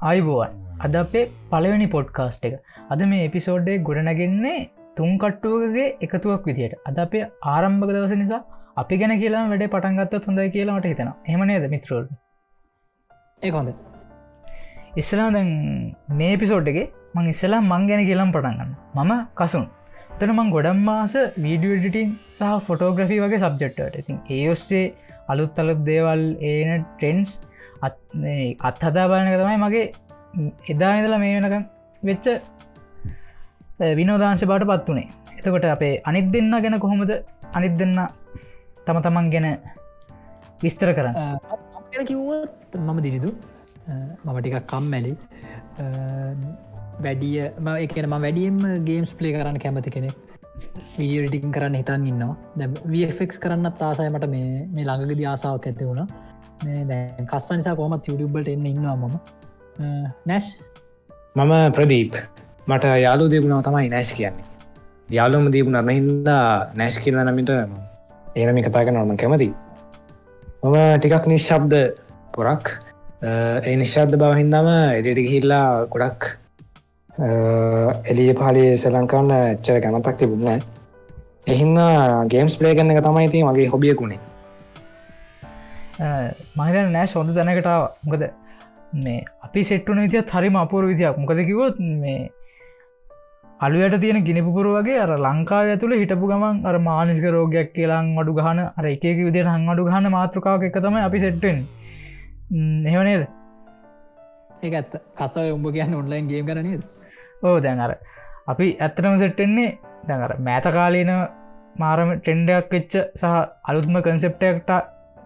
අයිබෝවන් අද අපේ පළවෙනි පොඩ්කාස්ට් එක. අද මේ එපිසෝඩ්ඩේ ගොඩනගෙන්නේ තුන් කට්ටුවගේ එකතුවක් විදියට. අද අපේ ආරම්භක දවස නිසා අපි ගැන කියලා වැඩ පටන්ගත්ත හොඳයි කියලාමට හිතෙන එහමනේද මිත්‍රෝල් ඒ හොඳ ඉස්සලා දැන් මේ පිසෝඩ්ගේ මං ඉස්සලා මං ගැන කියලම් පටන්ගන්න මම කසුන්. තන මං ගොඩම් මාස වීඩියඩිටින් සහ ෆොටෝග්‍රෆී වගේ සබ්ජෙක්්ට ඉතින් ඒ ඔස්සේ අලුත් අලුත් දේවල් ඒන ට්‍රෙන්න්ස් අත් හදා බලනක තමයි මගේ එදා ඉදලා මේ වෙනක වෙච්ච විනෝදාංශ බාට පත් වනේ එතකොට අපේ අනිත් දෙන්න ගැන කොහොමද අනිත් දෙන්න තම තමන් ගැන විස්තර කරන්න? කිව්වත් මම දිරිදු මම ටිකක් කම්මැලි. වැඩිය ම එකන ම වැඩියම් ගේම්ස් පලේ කරන්න කැමති කෙනෙක්. වීඩිටින් කරන්න හිතන් ඉන්නවා. දැ වෆෙක් කරන්න තාසයමට මේ මේ ළඟගදි ආසාාවක් ඇති වුණා දැ කස්ස නිසා කොමත් යුඩිබ්බට එන්න ඉන්නවා මම. නැශ් මම ප්‍රදීප්. මට යාලු දෙගුණාව තමයි නෑශ් කියන්නේ. යාලුම දීපුුණ හින්දා නෑශ් කියල නමිට ඒනම කතා කනවම කැමති මම ටිකක් නිශ්ශබ්ද පොරක්. ඒ නිශ්ශබ්ද බවහින්දම එඩට හිල්ලා ගොඩක් එලිය පාලේ සලංකන්න එච්චර කැමතක් තිබුණ එහින්න ගේම්ස් පලේ කරන්න එක තමයි ති මගේ හොබියකුණේ මහිත නෑ සොඳ තැනකටාව මොකද මේ අපි සෙට්ටුන විදිත් හරිම අපූර විදියක් මොකද කිවොත් මේ අලුවට තියෙන ගිනිපුර වගේ අර ලංකාව ඇතුළ හිටපු ගමන් අර මානසික රෝගයක් කියලාං අඩු ගහන අර එක විදියට හං අඩු ගහන මාතෘකාව එක තමයි අපි සෙට්ටෙන් එහෙවනේද ඒ ඇත් කසව උඹ කියන්න ඔන්ලයින් ගේම් කරනේද ඕ දැන් අර අපි ඇත්තනම සෙට්ටෙන්නේ දැඟර මෑත කාලීන මාරම ටෙන්ඩයක් වෙච්ච සහ අලුත්ම කන්සෙප්ටක්ට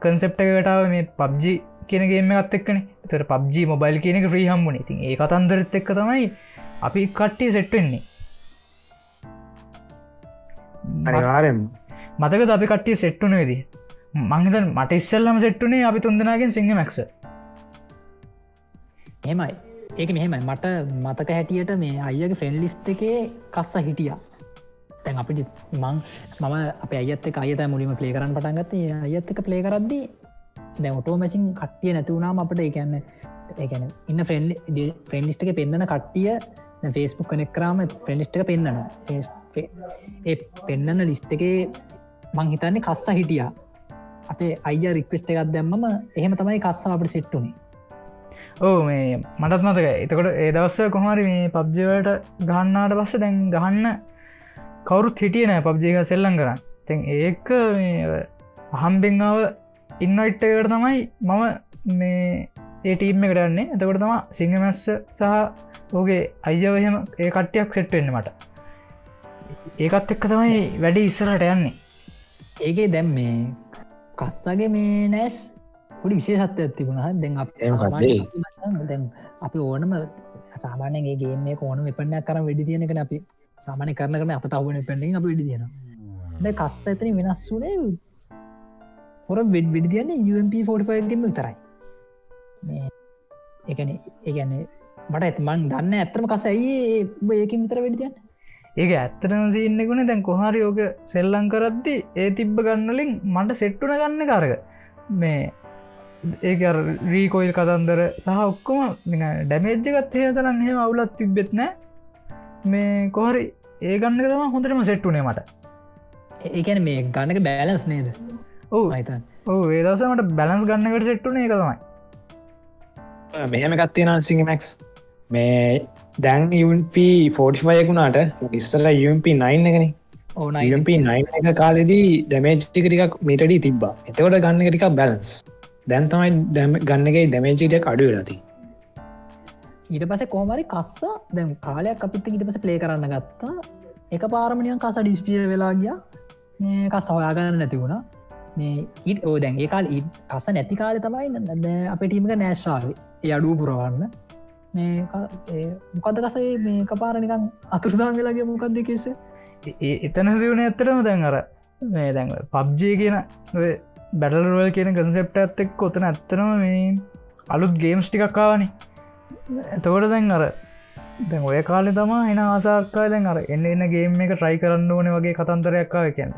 කන්සෙප්ට එකටාව මේ පබ්ජි කියනගේම අත් එක්කන. තර පබ්ජි මොබයිල් කියනක ්‍රී හම්බුණ ඉතින් ඒ කතන්දරත් එක්ක තමයි අපි කට්ටිය සෙට්වෙන්නේ අනිවාරෙන් මතක අපි කට්ටිය සෙට්ටුන වෙදී මංහිත මට ඉස්සල්ලම සෙට්ටුනේ අපි තුන්දනාගෙන් සිංහ මැක්ස හෙමයි ඒක මෙහෙමයි. මට මතක හැටියට මේ අයගේ ෆ්‍රෙන්ඩ් ලිස්ට එකේ කස්ස හිටියා තැන් අපි මං මම අප අයත් එක අයත මුලිම පලේ කරන්න පටන්ගත්ත අයත් එක පලේ කරද්දි දැ ඔටෝ මැසින් කට්ටිය නැතිවුණාම අපට ඒකන්න ඒකැන ඉන්න ෆ්‍රෙන්් ෆ්‍රෙන්ඩිස්ට එක පෙන්න්නන කට්ටිය ෆේස්බුක් කනෙක් කරාම ප්‍රෙන්ඩිස්ට එක පෙන්න්නන ඒ පෙන්නන්න ලිස්ට එකේ මං හිතන්නේ කස්ස හිටියා. අපේ අය රික්වස්ට එකත් දැම්මම එහෙම තමයි කස්ස අපට සෙට්ටුනේ ඕ මේ මටත් මතක එතකොට ඒ දවස්ස කොහමරි මේ පබ්ජවට ගහන්නාට පස්ස දැන් ගහන්න කවුරුත් හිටිය නෑ පබ්ජයක සෙල්ලං කරන්න. තැන් ඒක අහම්බෙන්ාව ඉන්නයිට්ටකට තමයි මම මේ ඒටීම කරන්නේ එතකොට තම සිංහමැස්ස සහ ඕගේ අයිජවහම ඒ කට්ටියක් සෙට්ටෙන්න මට. ඒකත් එක්ක තමයි වැඩි ඉස්සරට යන්නේ. ඒකේ දැම් මේ කස්සගේ මේ නෑස් පොඩි විශේෂත්ව ඇතිබුණහ දැන් දැන් අපි ඕනම සාමානයගේ ගේම ඕන එපනයක් කරම් වැඩි තියෙනක අපි සාමානය කරන කරන අප අවන පැඩින් අප වැඩි තියෙන කස්ස ඇතන වෙනස් වනේ හොර වෙඩ් විඩි තියන්නේ UMP45ගෙම විතරයි. එකන ඒගැන මට ඇත්මන් දන්න ඇත්තම කස ඇයි ඒකින් විතර වැඩිතියන්න ඒක ඇත්තටම සින්නකුණ දැන් කොහරි යෝක සෙල්ලං කරද්දි ඒ තිබ්බ ගන්නලින් මට සෙට්ටුන ගන්න කාරක මේ ඒක රීකොයිල් කතන්දර සහ ඔක්කොම ඩැමේජ්ජගත් හය තරන්න හෙම අවුලත් තිබෙත් නෑ මේ කොහරි ඒ ගන්න තම හොඳටම සෙට්ටුනේ මට. ඒකැන මේ ගන්නක බෑලස් නේද? ඕ හිතන් ඕ ඒදසමට බැලන්ස් ගන්නකට සෙට්ටුනේ එක තමයි. මෙහම ගත්තියෙන සිංමක්ස් මේ දැන් UP45යකුණාට ඉස්සර UMP9 එකන. UMP9 එක. කාලෙදී ඩැමේජ්ටිකටිකක් මිටඩී තිබ්බා. එතකොට ගන්න ටිකක් බැලන්ස් දැන් තමයි ගන්නගේ ඩැමේජිටක් අඩු වෙලති ඊට පස කෝමරි කස්ස දැම් කාලයක් අපිත් ඉට පස පලේ කරන්න ගත්තා. එක පාරමණියන් කස ඩිස්පිය වෙලා ගිය. මේක සොයාගන්න නැති වුණා. මේ ඉට ඕ දැන් ඒකාල් ඉ කස නැති කාල තමයි අප ටීමක නෑශ්ාව අඩුව පුරවන්න. මේ මොකද කසේ මේ කපාරනිකං අතුරදාන් වෙලාගේ මොකක්ද කෙස එතන දියුණ ඇත්තරම දැන් අර මේ දැන් පබ්ජය කියන බැටල්රුවල් කියන කන්සෙප්ට ඇත්තෙක් කොතන ඇත්තනම මේ අලුත් ගේම්ස් ටිකක්කාවනේ එතකොට දැන් අර දැන් ඔය කාලෙ තමා එන ආසාක්කා දැන් අර එන්න එන්න ගේම් එක ට්‍රයි කරන්න ඕන වගේ කතන්තරයක්කාව කියන්න.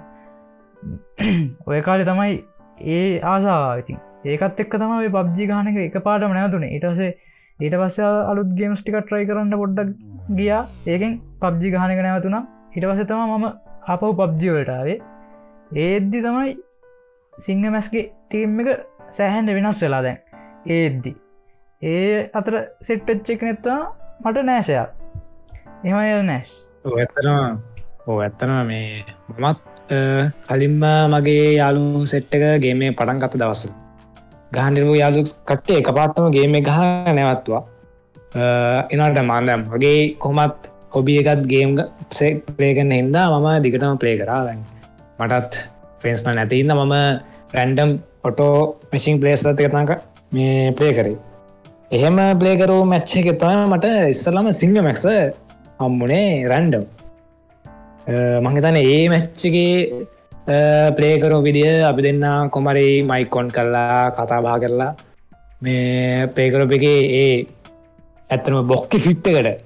ඔය කාලෙ තමයි ඒ ආසාවිතින් ඒකත් එක් තමයි පබ්ජි ගානක එක පාටම නැතුනේ ඉටසේ ඊට පස්ස අලුත් ගේම්ස් ටික ට්‍රයි කරන්න පොඩ්ඩක් ගියා. ඒකෙන් පබ්ජි ගහනක නැවතුනම් හිට පසතම මම අපහු පබ්ජිවලටාවේ ඒද්දි තමයි සිංහ මැස්ගේ ටීම් එක සෑහන්ඩ වෙනස් වෙලා දැන්. ඒද්දි. ඒ අතර සෙට්ටච්චෙක් නැත්තා මට නෑසයක් එම නෑශ් ඇත්තන ඕ ඇත්තන මේ මමත් කලින්ම මගේ යාලු සෙට්ටක ගේමේ පටන් කත දවස ගහන්ඩිරපු යාලු කට්ටේ එක පාත්තම ගේම ගහ නැවත්වා එනට මාන්දම් වගේ කොමත් හොබිය එකත් ගේම් පලේගන්න හින්දා මම දිගටම පලේ කරා. දැන් මටත් ෆෙන්ස්න නැතින්න මම රැන්ඩම් ඔටෝ මසින් පලේස් ලතිකතක මේ පලේ කරේ. එහෙම පලේකරූ මැච්ච එක තම මට ඉස්සල්ලම සිංහ මැක්ස හම්මුණේ රැන්ඩම් මහිතන ඒ මැච්චගේ පලේකරු විදිිය අපි දෙන්න කොමරි මයිකොන් කරලා කතා බා කරලා. මේ පේකරප එක ඒ ඇත්තනම බොක්කි ෆිට්ටකට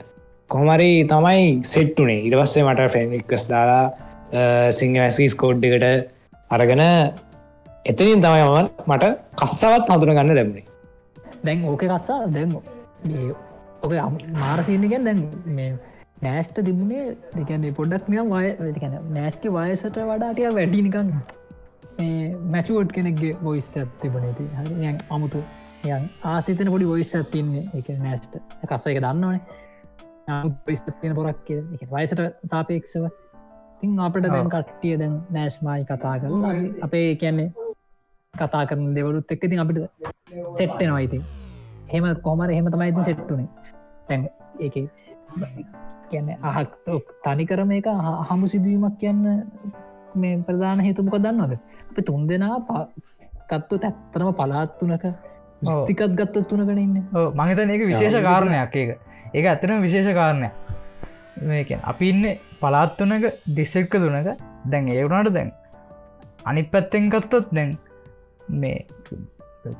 කොමරි තමයි සෙට්ටුනේ ඉරවස්සේ මට ෆෙන්ක්ස් දාලා සිංහ වැස්කී ස්කෝඩ් එකට අරගෙන එතනින් තමයි මම මට කස්සාවත් හතුර ගන්න දැම්මේ දැන් ඕක කස්සා දැන් ඕක මාරසිීනගෙන් දැන් මේ නෑස්ට තිබුණේ දෙකන පොඩක් නියම් වය නෑස්ක වයසට වඩාටිය වැඩිනිකන් මැචුවට් කෙනෙක්ගේ බොයිස් ඇතිබනති හරි අමුතු යන් ආසිතන පොඩි බොයිස් ඇතින්නේ එක නෑස්ට කස්ස එක දන්නවනේ. ස්තින පොරක් වයසට සාපේක්ෂව. තින් අපට දැන් කට්ටිය දැන් නෑශ්මයි කතා කරලා අපේ කියන්නේ කතා කරන දෙවලුත් එක්ක තින් අපිට සෙට්ටෙන අයිති හෙම කොමර හෙම තමයි සෙට්ටුනේ තැන් ඒ කියන්න අහක් තනිකරම එක හමු සිදුවීමක් කියන්න මේ ප්‍රධාන හේතුමක දන්නවද? අප තුන් දෙනා කත්තු තැත්තරම පලාත්තුනක ස්තිකත් ගත්තත් තුනකට ඉන්න. මහිතන එක විශේෂ කාරණයක් ඒක. ඒක ඇත්තන විශේෂ කාරණයක්. මේක අපි ඉන්න පලාත්තුනක දිසෙක්ක තුනක. දැන් ඒවුණට දැන් අනි පැත්තෙන් ගත්තොත් දැන් මේ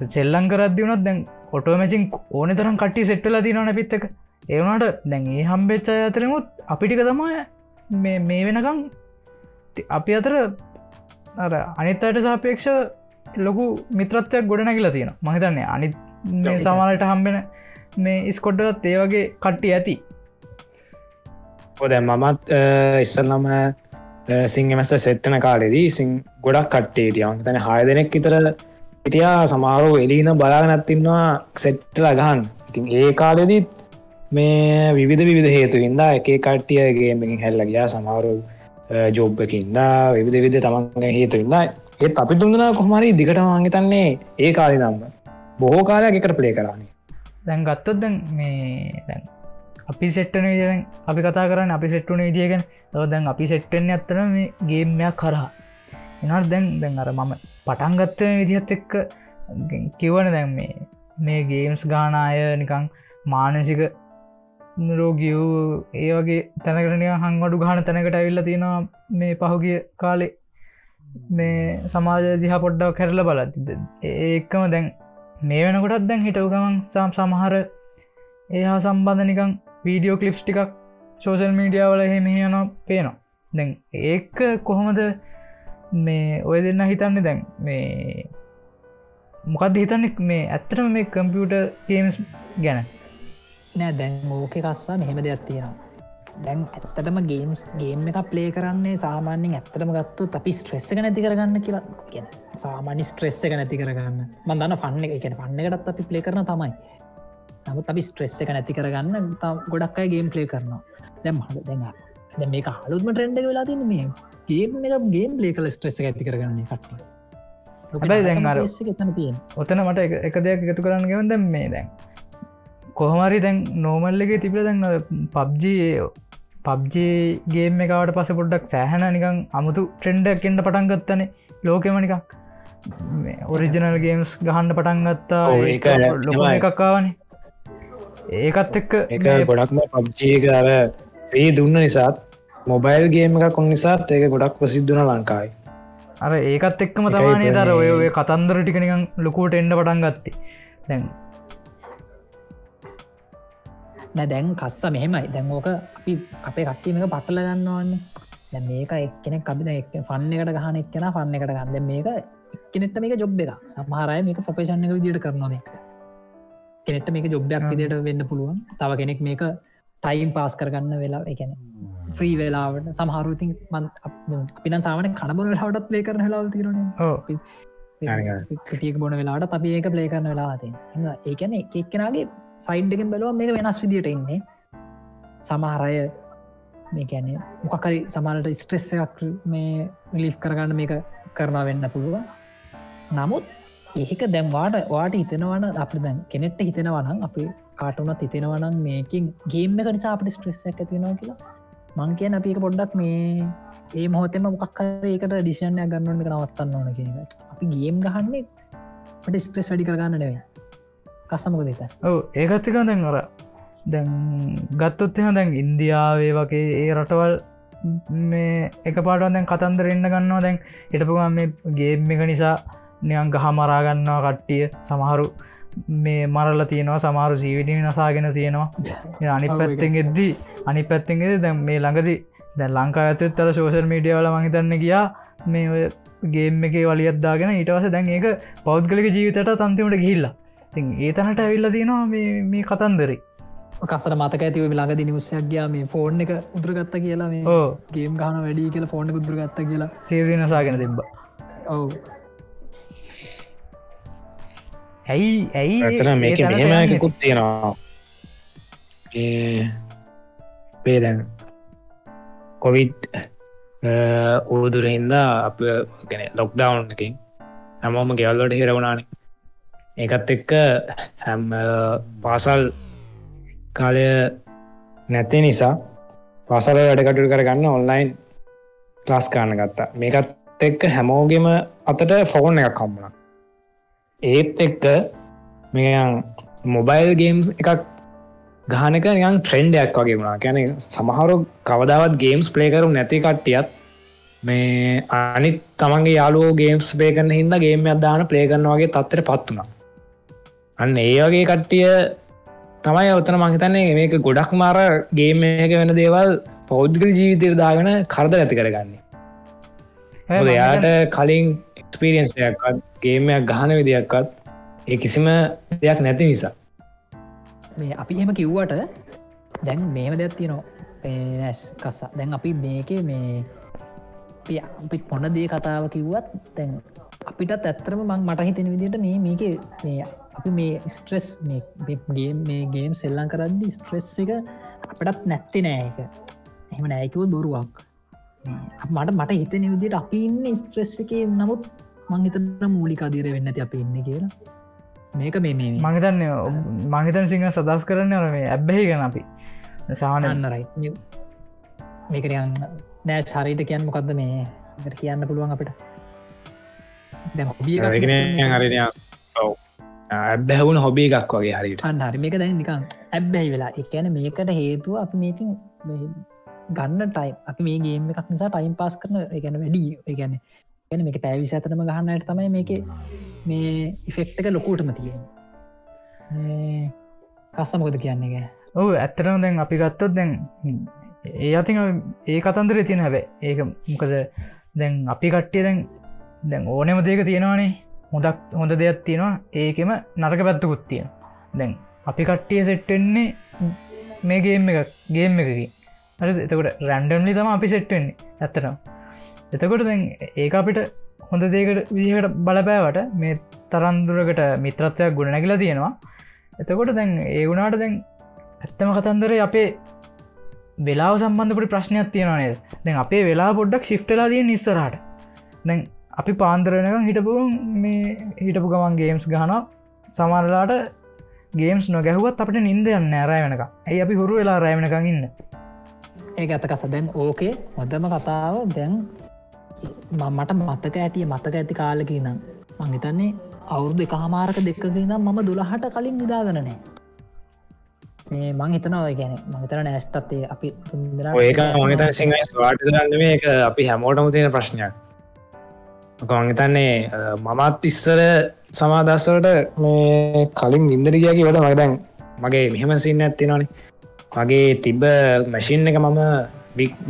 සෙල්ලං කරදදි වුණත් දැන් ඔටෝමචින් ඕන තරම් කට්ටි සෙට්ටල දිනන පිත්තක ඒවනට දැන් ඒ හම්බෙච්චා අතරමුත් අපිටික තමයි මේ වෙනකම් අපි අතර අර අනිත් අයට සාපේක්ෂ ලොකු මිත්‍රත්වයක් ගොඩනැකිලා තියෙන මහිතන්නේ අනිත් සමාලට හම්බෙන මේ ඉස්කොඩ්ඩලත් ඒ වගේ කට්ටි ඇති. ඔද මමත් ඉස්සල්ලම සිංහමැස සෙට්ටන කාලෙදී සිං ගොඩක් කට්ටේ තියන් තැන හය දෙනෙක් ඉතර ඉටියා සමාරෝ එලීන බලාගනත්තින්නවා සෙට්ටල ගහන් ඉතින් ඒ කාලෙදීත් මේ විවිධ විධ හේතු හින්දා එක කට්ටියගේමින් හැල්ල ගියා. සමාරු ජෝබ්බකින්දා විවිධ විධ තමන්ගේ හේතුඉන්න ඒත් අපි තුන්දනා කොහමරි දිගට මංගතන්නේ ඒ කාලි නම්ම බොහෝ කාලයක් එකට පලේ කරන්නේ දැන් ගත්තොත් දැන් මේ දැන් අපි සෙට්ටන විදෙන් අපි කතා කරන්න අපි සෙට්ටුන විදිියගෙන දැන් අපි සෙට්ටෙන් ඇත්තන මේ ගේම්මයක් කරහා එනට දැන්? දැන් අර මම පටන්ගත්ත විදිහත් එක්ක කිවන දැන් මේ මේ ගේම්ස් ගානාය නිකං මානසික රෝගියූ ඒ වගේ තැනකරනය හංවඩු ගාන තැනකට ඇවිල්ල තියෙනවා මේ පහුගිය කාලේ. මේ සමාජ දිහ පොඩ්ඩක් කැරල බලත් ඒකම දැන් මේ වෙනකොටත් දැන් හිටව ගමන් සම් සමහර ඒහා සම්බන්ධ නිකං වීඩියෝ කලිප්ස් ටිකක් සෝසල් මීඩියාවල එහෙ මෙහයන පේනවා. දැන් ඒක කොහොමද මේ ඔය දෙන්න හිතන්නේ? දැන් මේ මොකක්ද හිතන්නෙක් මේ ඇත්තටම මේ කම්පියුට ගේම්ස් ගැන. නෑ දැන් ඕක කස්සා මෙහෙම දෙයක් තියෙනවා. දැන් ඇත්තටම ගේම්ස් ගේම් එක ප්ලේ කරන්නේ සාමාන්‍යෙන් ඇත්තටම ගත්තු අපි ස්ට්‍රෙස්ස එක නැති කරගන්න කියලා කියන. සාමාන්‍ය ස්ට්‍රෙස්ස එක නැති කරගන්න. මන්දන්න පන්න එක කියන පන්නකටත් අපි ප්ලේ කරන තමයි. නමුත් අපි ස්ට්‍රෙස්ස එක නැති කරගන්න ගොඩක් අයි ගේම් ප්ලේ කරනවා. දැම් හඩ දෙන්න දැ මේ හලුත්ම ට්‍රෙන්ඩ වෙලා තින මේ ගේම් එක ගේම් ප්ලේ කල ස්ට්‍රෙස්ස ඇති කරගන්නේ කට්ට හැබයි දැන් ඔතන මට එක දෙයක් එකතු කරන්න ගෙවන් දැම් මේ දැන් කොහමරි දැන් නෝමල්ලගේ තිබිල දැන් පබ්ජයේ පබ්ජේගේම එකට පස පොඩ්ඩක් සෑහන නිකං අමුතු ට්‍රෙන්ඩක් එන්ඩ පටන්ගත්තන ලෝකෙමනිකං ඔරිජනල් ගේම්ස් ගහන්ඩ පටන්ගත්තා ලොක එකක්කාවනේ ඒකත් එක්ක ගොඩක්ම පබ්ජීකර ඒ දුන්න නිසාත් මොබයිල් ගේම එක කොන් නිසාත් ඒක ගොඩක් ප්‍රසිද්ධන ලංකායි අර ඒකත් එක්කම තමානේ දර ඔය ඔය කතන්දර ටිකනිකං ලොකෝට එන්ඩ පටන් ගත්ති. දැන් නෑ දැන් කස්ස මෙහෙමයි දැන්ෝක අපි අපේ කට්ටීමක පටල ගන්නවන්න දැ මේක එක්කෙනෙ කබින එක් ෆන්න එකට ගහන එක්කෙන ෆන්න එකට ගන්න. මේක එක්කනෙට මේක ජොබ් එක සමහරය මේක ප්‍රපේෂණ එක විදිට කරනවා එක කෙනෙට මේක ජොබ්යක් විදියට වෙන්න පුළුවන්. තව කෙනෙක් මේක ටයිම් පාස් කරගන්න වෙලා එකැන ෆ්‍රී වෙලාවට. සමහරුතින් මන් අපින සාමන කණබන හටත් ලේ කරන හලාව තිරන ටියක් බොන වෙලාට අපි ඒක ප්ලේ කරන වෙලාති ඒකන එක්කෙනගේ සයිඩ්ඩකින් බලුව මේ වෙනස් විදිට ඉන්නේ. සමහරය මේ කැනෙ මොකකරි සමාලට ස්ට්‍රෙස් එකක් මේ මිලිෆ් කරගන්න මේක කරනා වෙන්න පුළුව නමුත් ඒක දැම්වාට වාට හිතනවන අප දැන් කෙනෙට්ට හිතෙනවනම් අපි කාටුනත් හිතෙනවනම් මේකින් ගේම එක නිසා අපට ස්ට්‍රෙස් එක තියෙනවා කියලා. මං කියන අපික පොඩ්ඩක් මේ ඒ මොහොතෙම මොකක් ඒකට ඩිසිෂන්ය ගන්නන එක නවත්තන්න ඕන කියන අපි ගේම් ගහන්නේ පට ස්ට්‍රෙස් වැඩි කරගන්න නෙවේ කස්සමක දෙත ඔව ඒකත්තික දැන් අර දැන් ගත්තොත්හෙම දැන් ඉන්දියාවේ වගේ ඒ රටවල් මේ එක පාටුවන් දැන් කතන්දර එන්න ගන්නවා. දැන් හිටපුගම් මේ ගේම් එක නිසා නියන් ගහ මරාගන්නවා කට්ටිය. සමහරු මේ මරල්ල තියෙනවා සමාරු ජීවිටි නසාගෙන තියෙනවා. අනි පැත්තෙන් එද්දී අනි පැත්තෙන්ගෙද දැන් මේ ළඟදි දැ ලංකා ඇතත් තර සෝෂල් මීඩියවල මහිතන්න ගියා මේ ගේම් එක වලියත්දාගෙන ඊටවස දැන් ඒක පෞද්ගලික ජීවිතට තන්තිමට ගිහිල්ලා. ති ඒ තනට ඇවිල්ල තියෙනවා මේ කතන්දරේ. කසර මතක ඇතිව ලාගදි නිවසයක් ගයා මේ ෆෝර්න් එක උදුරගත්ත කියලා මේ ගේම් ගහන වැඩි කියලා ෆෝර්න උදුරගත්ත කියලා. සේවරි නසාගෙන තිබ්බ. ඔව ඇයි ඇයි ඇතන මේක මෙහෙමකුත් තියෙනවා. පේදැන් කොවිඩ් ඌදුරහින්දා අප ගැන ලොක්ඩවන්් එකින් හැමෝම ගෙවල්ලට හිරවුණානේ ඒකත් එක්ක හැම් පාසල් කාලය නැත්තේ නිසා පසල වැඩකටු කරගන්න ඔන්ලයින් ක්ලාස් කාන්න ගත්තා. මේකත් එක්ක හැමෝගෙම අතට ෆෝන් එකක් කම්මුණ ඒත් එක්ක මේයන් මොබයිල් ගේම්ස් එකක් ගානක නියන් ට්‍රෙන්ඩයක් වගේ වුණා. කැන සමහරු කවදාවත් ගේම්ස් පලේකරු නැති කට්ටියත් මේ අනිත් තමන්ගේ යාලුවෝ ගේම්ස් පේකරන හිද ගේම අදාන පලේගන්න වගේ තත්තර පත් වුණා. අන්න ඒ වගේ කට්ටිය තමයි ඔත්තන මහිතන්නේ මේක ගොඩක් මාර ගේම එක වෙන දේවල් පෞද්ගල ජීවිතය දාගෙන කරද ඇති කරගන්නේ. එයාට කලින් එක්ස්පිරියන්සයක්ත් ගේමයක් ගහන විදියක්වත් ඒ කිසිම දෙයක් නැති නිසා. මේ අපි එහෙම කිව්වට දැන් මේම දෙයක් තියනවා. ඇස් කස්සා. දැන් අපි මේක මේ අපි පොන්න දේ කතාව කිව්වත් තැන් අපිටත් ඇත්තරම මං මට හිතෙන විදිට මේ මේක මේ අපි මේ ස්ට්‍රෙස් ගේ මේ ගේම් සෙල්ලං කරද්දි ස්ට්‍රෙස් එක අපටත් නැත්ති නෑ එක එහෙම නෑකව දුරුවක්. මට මට හිතන විදිට අපි ඉන්න ස්ට්‍රෙස් එක. නමුත් මංහිතන මූලික අදීර වෙන්න ඇති අප ඉන්න කියලා. මේක මේ මේ මහිතන්න මහිතන් සිංහ සදස් කරන්න අර මේ ඇබ්බහි ගැන අපි. සාහනන්න රයි මේකට යන්න නෑ ශරීට කියන්න මොකක්ද මේ? කියන්න පුළුවන් අපිට. ඇබැහුණ හොබේ එකක් වගේ හරිට හරි. මේක දැන් නිකං ඇබ්බැහි වෙලා. එකන මේකට හේතුව අපි මේකින් ගන්න ටයි අපි මේ ගේම එකක් නිසා ටයිම් පාස් කරන එකන වැඩි එකන ගැන මේක පැවිසි අතරම ගහන්නට තමයි මේක මේ ඉෆෙක්ටක ලොකූටම තියෙන කස්සමකොද කියන්නේ ගැන? ඔහු ඇත්තරම දැන් අපි ගත්තොත් දැන් ඒ අති ඒ කතන්දර තියෙන හැබැ ඒක මොකද දැන් අපි කට්ටිය දැන් දැන් ඕනෙම දේක තියෙනවානේ. හොදක් හොඳ දෙයක් තියෙනවා. ඒකෙම නරක පැත්තුකුත් තියෙන දැන් අපි කට්ටිය සෙට්ටෙන්නේ මේ ගේම් එක ගේම් එකකි එතකොට රැන්ඩම්ලි තම අපි සෙට්වෙන්නේ ඇත්තනම් එතකොට දැන් ඒක අපිට හොඳ දේකට විදිහට බලපෑවට මේ තරන්දුරකට මිත්‍රත්වයක් ගුණ නැකිලා තියෙනවා. එතකොට දැන් ඒ වුණාට දැන් ඇත්තම කතන්දර අපේ වෙලා සම්බන්ධපට ප්‍රශ්නයක් තියෙනවානේ දැන් අපේ වෙලා පොඩ්ඩක් ශිප්ටලා තිය නිස්සරට දැන් අපි පාන්දරනක හිටපු මේ හිටපු ගමන් ගේම්ස් ගහන සමරලාට ගේම්ස් නොගැහුවත් අපට නින්දයන්න ඇරෑ වෙනක ඇයි අපි හුරු වෙලා රෑවෙනකං ඉන්න? ඒ ඇතකස දැන් ඕකේ හොදම කතාව දැන් මට මත්තක ඇතිය මත්තක ඇති කාලක නම් මංහිතන්නේ අවුරුදු එක හමාරක දෙක්ක නම් මම දුළහට කලින් නිදාගනනෑ මේ මං හිතනවා ගැන මහිතර නෑස්ටත්තේ අපි තුන්දර ඒක මහිත සිංහ ස්වාට ගන්න එක අපි හැමෝටම තියෙන ප්‍රශ්නයක්. මංහිතන්නේ මමත් ඉස්සර සමාදස්සලට මේ කලින් ඉන්දරිගයාකි වැඩ මගදැන් මගේ මෙහෙම සින්න ඇත්තිනවානේ මගේ තිබ්බ මැසින් එක මම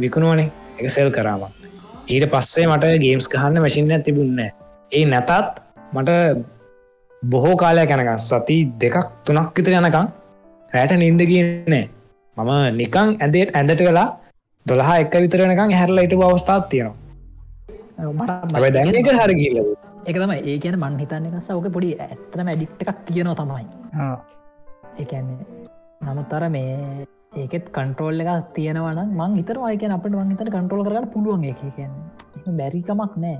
විකුණුවනේ. එක සෙල් කරාමක් ඊට පස්සේ මට ගේම්ස් ගහන්න මැසින්න තිබුන්න ඒ නැතත් මට බොහෝ කාලයක් යනකම් සති දෙකක් තුනක් විතර යනකම් රෑට නින්ද කියනෑ මම නිකං ඇදේට ඇඳට කලා දොළහා එක විතරනකං හැරලා ඉට අවස්ථාත් තියෙනවා. එක හර කියල එක තම ඒ කියන මන් හිතන්න සවක පොඩි ඇත්තම ඇඩික්ට එකක් තියෙනවා තමයි. ඒන්නේ නමුත්තර මේ ඒකෙත් කන්ට්‍රෝල් එක තියෙනවන මං හිතර අයක අපට වංහිතර කන්ට්‍රෝල් කරන්න පුළුවන් එක කියන්න බැරිකමක් නෑ.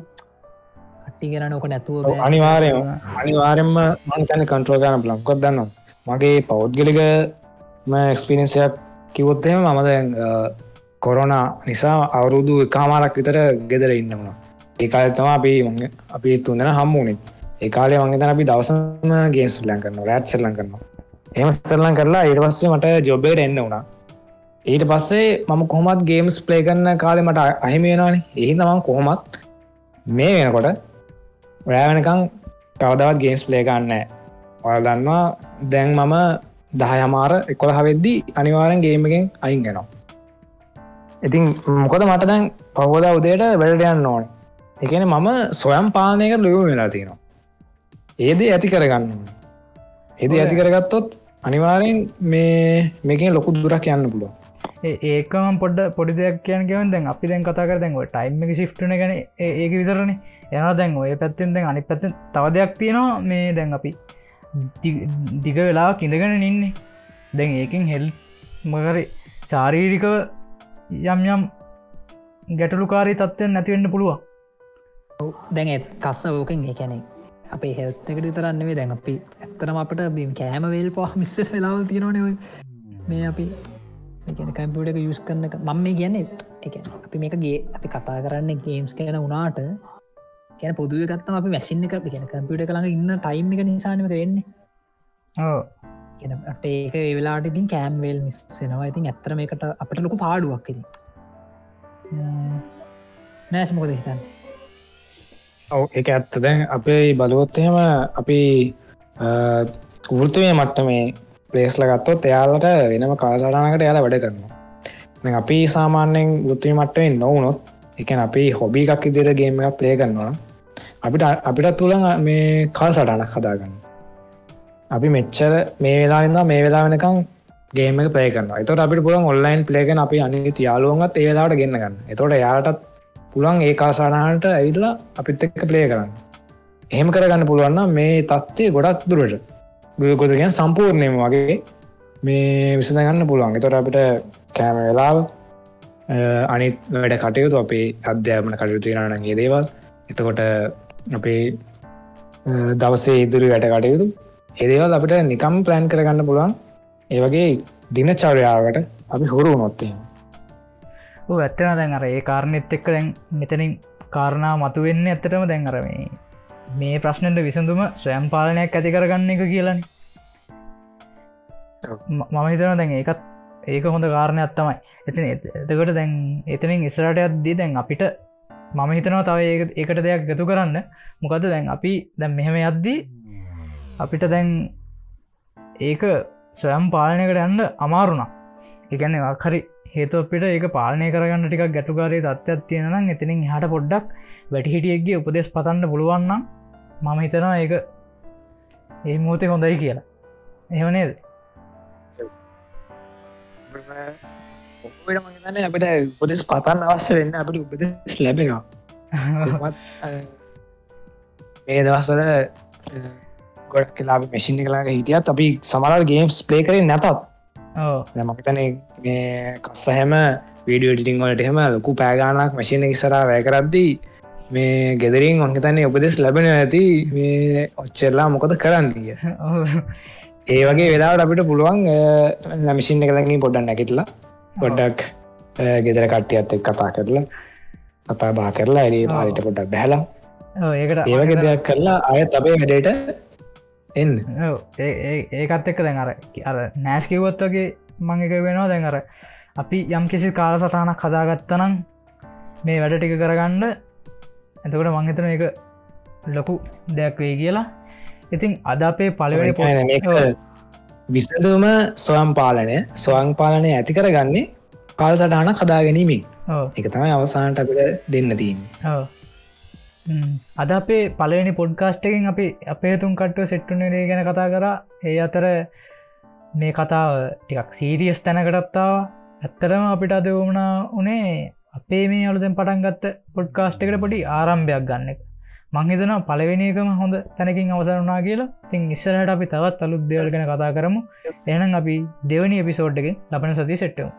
කට්ටි කරන ඕක නැතුව අනිවාරය අනිවාරෙන්ම මංතන කන්ට්‍රෝල් ගන ලංකොත් දන්න මගේ පෞද්ගලික එක්ස්පිනිසයක් කිවොත්තම මමද කොරෝන නිසා අවුරුදු කාමාරක් විතර ගෙදර ඉන්නවා ඒකාල තම අපි අපි තුන්දෙන හම්මුණේ ඒකාලේ වගේ අපි දවසම ගේස් ලන් කරන්න රෑට් සෙල්ලන් කරනවා එම සෙල්ලන් කරලා ඒට පස්සේ මට ජොබ්බේට එන්න වුණා. ඊට පස්සේ මම කොහොමත් ගේම්ස් ප්ලේ කරන්න කාලෙ මට අහිමේෙනවානේ එහි තමන් කොහොමත් මේ වෙනකොට රෑවෙනකං කවදවත් ගේම්ස් ප්ලේ ගන්න ඔය දන්නවා දැන් මම දහ හමාර එකොළ හවෙද්දී අනිවාරෙන් ගේමගෙන් අයින් ගෙනවා ඉතින් මොකද මට දැන් පවෝද උදේට වැඩට යන්න ඕන. එකන මම සොයම් පානයක ලොයු වෙලා තියෙනවා. ඒද ඇති කරගන්න ඒද ඇති කරගත්තොත් අනිවාරයෙන් මේ මේකින් ලොකු දුරක් යන්න පුළුව ඒකම පොඩ පොඩි දෙයක් කියන ගවන් දැන් අපි දැන් කතා කර දැන්ව ටයිම් එක ශිප්ටන ගැන ඒක විතරන. යන දැන් ඔය පැත්තෙන් දැන් අනි පැත්තෙන් තව දෙයක් තියෙනවා මේ දැන් අපි දිග වෙලා කිඳගෙන නින්නේ දැන් ඒකින් හෙල් මකර චාරීරිකව යම් යම් ගැටලුකාරී තත්ත්වයෙන් නැතිවෙන්න පුළුවන්. දැන් කස්ස ඕකෙන් ඒකැනෙ අපේ හෙල්තකට තරන්නවේ දැන් අපි ඇත්තරම අපට බිම් කෑම වේල් පහ මිස්ස වෙලාවල් තියෙනවන මේ අපි කැම්පියටක යුස් කරන මම මේ කියන්නේ එක අපි මේකගේ අපි කතා කරන්න ගේම්ස් කියන උනාට කියන පොදුව ගත්තම අපි මැසින්න එක කියන කම්පියට කළඟ ඉන්න ටයිම් එක නිසානක වෙන්නේ. කියනට ඒක වෙලාට ඉතින් කෑම්වේල් මිස් වෙනවා. ඉතින් ඇත්තරම එකට අපට ලොකු පාඩුවක් ඉති නෑස් මොකද හිතන්න ඔව එක ඇත්ත. දැන් අපේ බලුවොත්තහෙම අපි ෘතවය මට්ට මේ පලේස්ල ගත්තොත් එයාලට වෙනම කාසාටනකට යාලා වැඩ කරනවා. අපි සාමාන්‍යෙන් ගෘත්වී මට්ටෙන් නොවනොත් එක අපි හොබි එකක් ඉදිර ගේම එක ප්ලේ කරනවා අපිට අපිට තුළ මේ කාල් සටනක් හදාගන්න. අපි මෙච්චර මේ වෙලාන්න මේ වෙලා වෙනකම් ගේම පේ කරන එතට අපිට පුළන් ඔන්ලයින් පලේගෙන අපි අනි තියාලුවන්ගත් ඒලාට ගන්නගන්න එතොට යාටත් පුළන් ඒ කාසානාට ඇවිදලා අපිත් එක්ක පලේ කරන්න. එහෙම කරගන්න පුළුවන්න මේ තත්ත්වය ගොඩක් දුරට. ගොදගෙන් සම්පූර්ණයම වගේ මේ විසඳගන්න පුළුවන්. එතොට අපිට කෑම වෙලාව අනිත් වැඩ කටයුතු අපේ අධ්‍යාපන කටයුතු රනගේ දේවල්. එතකොට අපේ දවසේ ඉදුරි වැට කටයුතු. එදේවල් අපිට නිකම් ප්ලෑන් කරගන්න පුළුවන්. ඒවගේ දින චරයාවට අපි හුරු නොත්තේ ඇත්තන දැන් අර ඒ කාරණෙත් එක්ක දැන් මෙතනින් කාරණා මතු වෙන්න ඇත්තටම දැන් අරමේ මේ ප්‍රශ්නට විසඳුම ස්වයම් පාලනයක් ඇති කරගන්න එක කියලන. මම හිතන දැන් ඒකත් ඒක හොඳ කාරණයක් තමයි. එතින එතකොට දැන් එතනින් ඉස්රට අද්දී දැන් අපිට මම හිතනවා තව ඒකට දෙයක් ගතු කරන්න. මොකද දැන් අපි දැන් මෙහෙම යද්දී අපිට දැන් ඒක ස්වයම් පාලනයකට යන්න අමාරුණා. එකන්නේ හරි හේතුපිට ඒක පාලනය කරගන්න ටික ගැටුකාරය තත්ත්යක් තියෙනනම් එතිනින් හට පොඩ්ඩක් වැටිහිටියක්ගේ උපදෙස් පතන්න පුළුවන්නම් මම හිතනවා ඒක ඒ මූතය හොඳයි කියලා. එහෙමනේද ඔන්න අපට උපදෙස් පතන්න අවශ්‍ය වෙන්න අපට උපදෙස් ලැබෙනවා. මේ දවස්සල ගොඩක් කලා මැසිිනි කලාගේ හිටියත් අපි සමරල් ගේම්ස් ප්ලේ කරේ නැතත් මකතන මේ කස්සහැම වීඩියෝ ටිටිං වලට එහෙම ලොකු පෑගානක් මශීන ඉස්සරා වැෑකරද්දී මේ ගෙදරින් ඔංකතන්නේ උපදෙස් ලැබෙන ඇති. මේ ඔච්චරලා මොකද කරන්නදිය ඒ වගේ වෙලාට අපිට පුළුවන් නමිසින් එකලඟින් පොඩ්ඩ නැකිටලා ගොඩ්ඩක් ගෙදර කට්ටියත් එක් කතා කරලා කතා බා කරලා ඇරේ පාලිට පොඩක් බැහලා. ඒකට ඒවගේ දෙයක් කරලා අය තබේ වැඩට එන්න. ඒකත් එක්ක දැන් අර අර නෑස්කිවොත් වගේ මං එක වෙනවා. දැන් අර අපි යම් කිසි කාල සටහනක් හදාගත්තනම් මේ වැඩ ටික කරගන්න. එතකොට මංහිතන එක ලොකු දෙයක් වේ කියලා. ඉතින් අද අපේ පලවෙනි පෝ විසඳුම ස්වයම් පාලනය. ස්වයං පාලනය ඇති කරගන්නේ කාල් සටහන කදා ගැනීමෙන් එක තමයි අවසානට අපිට දෙන්න හ්ම්. අද අපේ පලනි පොඩ්කාස්ටකින් අපි අපේ තුන් කට්ටුව සෙට්ටුනරේ ගැන කතා කර. ඒ අතර මේ කතාව ටිකක් සීරියස් තැනකටත්තාව ඇත්තරම අපිට අද වුමනා උනේ අපේ මේ අලුතෙන් පටන්ගත්ත පොඩ්කාස්ට එකට පොඩි ආරම්භයක් ගන්න එක. මංහිතන පලවෙනිකම හොඳ තැනකින් අවසරුනා කියලා. තින් ඉස්සරහට අපි තවත් අලුත් දෙවල් ගැන කතා කරමු. එනම් අපි දෙවනි එපිසෝඩ්ඩකින් ලබන සති සෙට්ටව